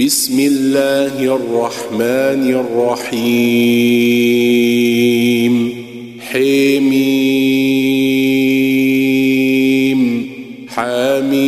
بسم الله الرحمن الرحيم. حميم. حميم.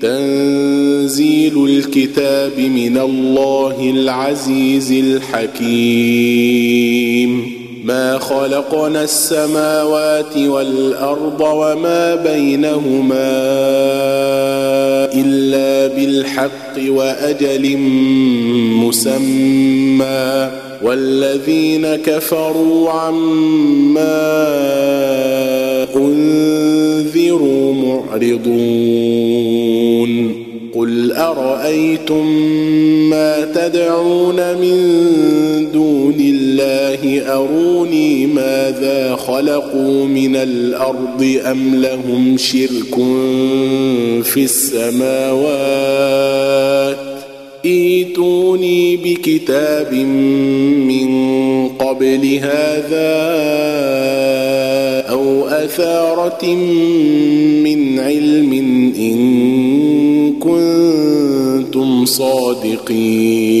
تنزيل الكتاب من الله العزيز الحكيم. ما خلقنا السماوات والأرض وما بينهما إلا بالحق وأجل مسمى والذين كفروا عما أنذروا معرضون قل أرأيتم ما تدعون من دون الله أروني ماذا خلقوا من الأرض أم لهم شرك في السماوات؟ إيتوني بكتاب من قبل هذا أو أثارة من علم إن كنتم صادقين.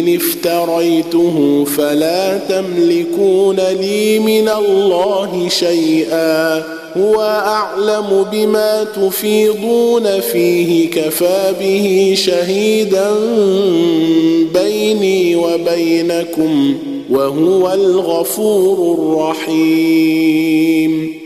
إن افتريته فلا تملكون لي من الله شيئا هو أعلم بما تفيضون فيه كفى به شهيدا بيني وبينكم وهو الغفور الرحيم.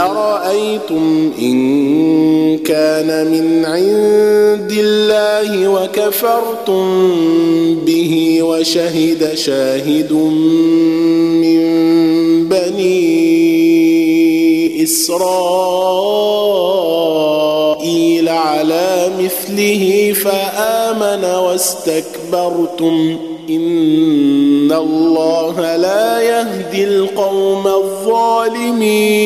قل أرأيتم إن كان من عند الله وكفرتم به وشهد شاهد من بني إسرائيل على مثله فآمن واستكبرتم إن الله لا يهدي القوم الظالمين.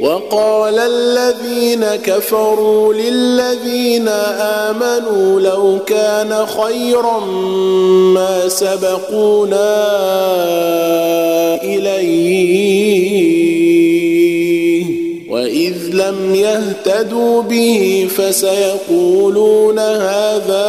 وقال الذين كفروا للذين آمنوا لو كان خيرا ما سبقونا إليه. وإذ لم يهتدوا به فسيقولون هذا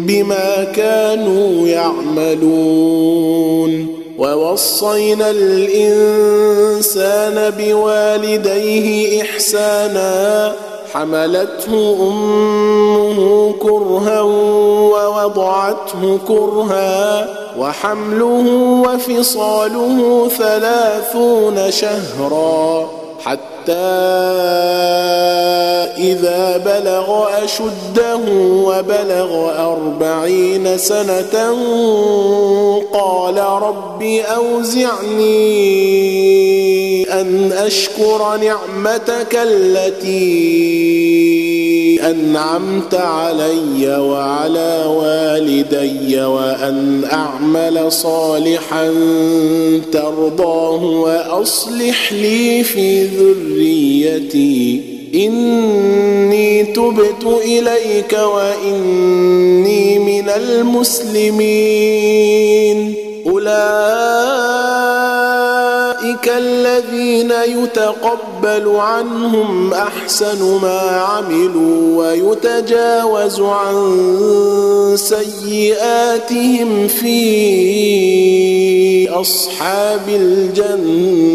بما كانوا يعملون ووصينا الإنسان بوالديه إحسانا حملته أمه كرها ووضعته كرها وحمله وفصاله ثلاثون شهرا حتى إذا بلغ أشده وبلغ أربعين سنة قال رب أوزعني أن أشكر نعمتك التي أنعمت علي وعلى والدي وأن أعمل صالحا ترضاه وأصلح لي في ذريتي. إني تبت إليك وإني من المسلمين. أولئك الذين يتقبل عنهم أحسن ما عملوا ويتجاوز عن سيئاتهم في أصحاب الجنة.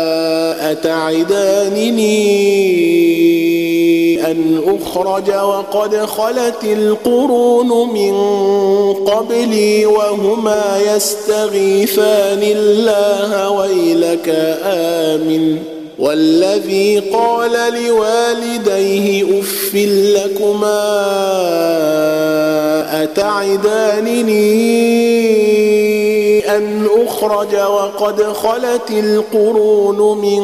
أتعدانني أن أخرج وقد خلت القرون من قبلي وهما يستغيثان الله ويلك آمن والذي قال لوالديه أف لكما أتعدانني ان أخرج وقد خلت القرون من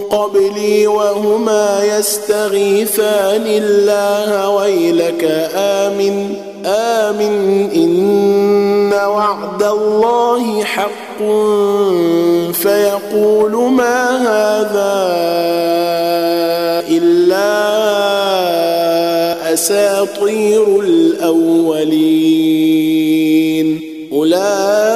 قبلي وهما يستغيثان الله ويلك آمن. آمن إن وعد الله حق. فيقول ما هذا إلا أساطير الأولين. أولئك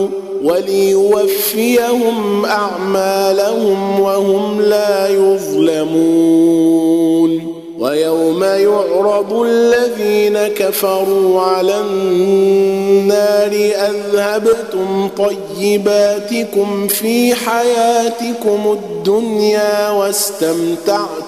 وليوفيهم أعمالهم وهم لا يظلمون ويوم يعرض الذين كفروا على النار أذهبتم طيباتكم في حياتكم الدنيا واستمتعتم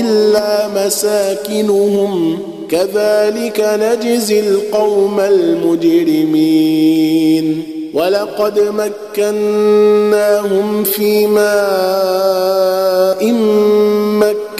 إلا مساكنهم. كذلك نجزي القوم المجرمين. ولقد مكناهم في ماء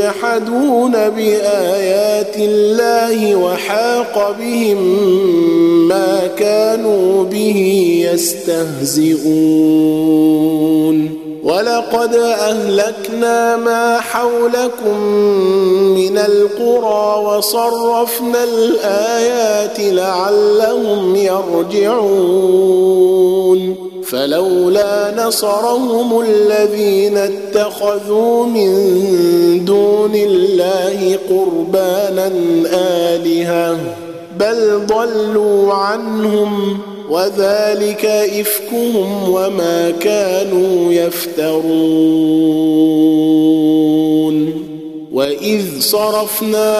يجحدون بآيات الله وحاق بهم ما كانوا به يستهزئون. ولقد أهلكنا ما حولكم من القرى وصرفنا الآيات لعلهم يرجعون. فلولا نصرهم الذين اتخذوا من دون قربانا آلهة بل ضلوا عنهم وذلك إفكهم وما كانوا يفترون. وإذ صرفنا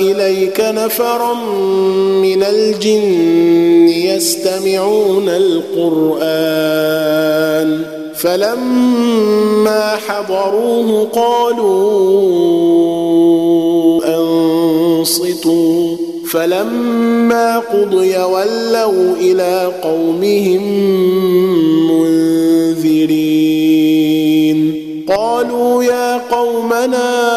إليك نفرا من الجن يستمعون القرآن فلما حضروه قالوا أنصتوا. فلما قضي ولوا إلى قومهم منذرين. قالوا يا قومنا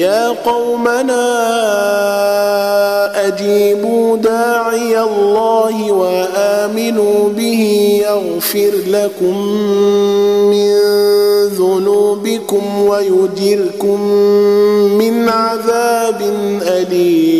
يا قومنا أجيبوا داعي الله وآمنوا به يغفر لكم من ذنوبكم ويجركم من عذاب أليم.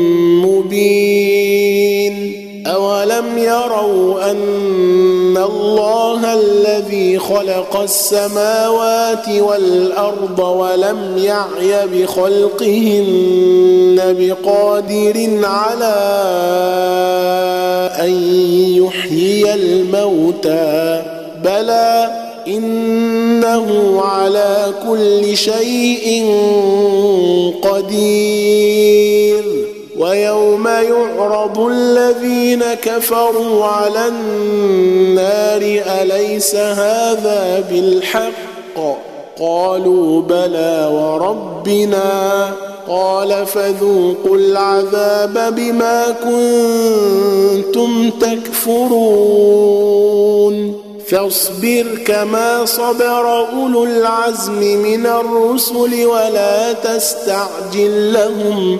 الله الذي خلق السماوات والأرض ولم يعي بخلقهن بقادر على أن يحيي الموتى. بلى إنه على كل شيء قدير. ويوم يعرض الذين كفروا على النار اليس هذا بالحق. قالوا بلى وربنا. قال فذوقوا العذاب بما كنتم تكفرون. فاصبر كما صبر أولو العزم من الرسل ولا تستعجل لهم.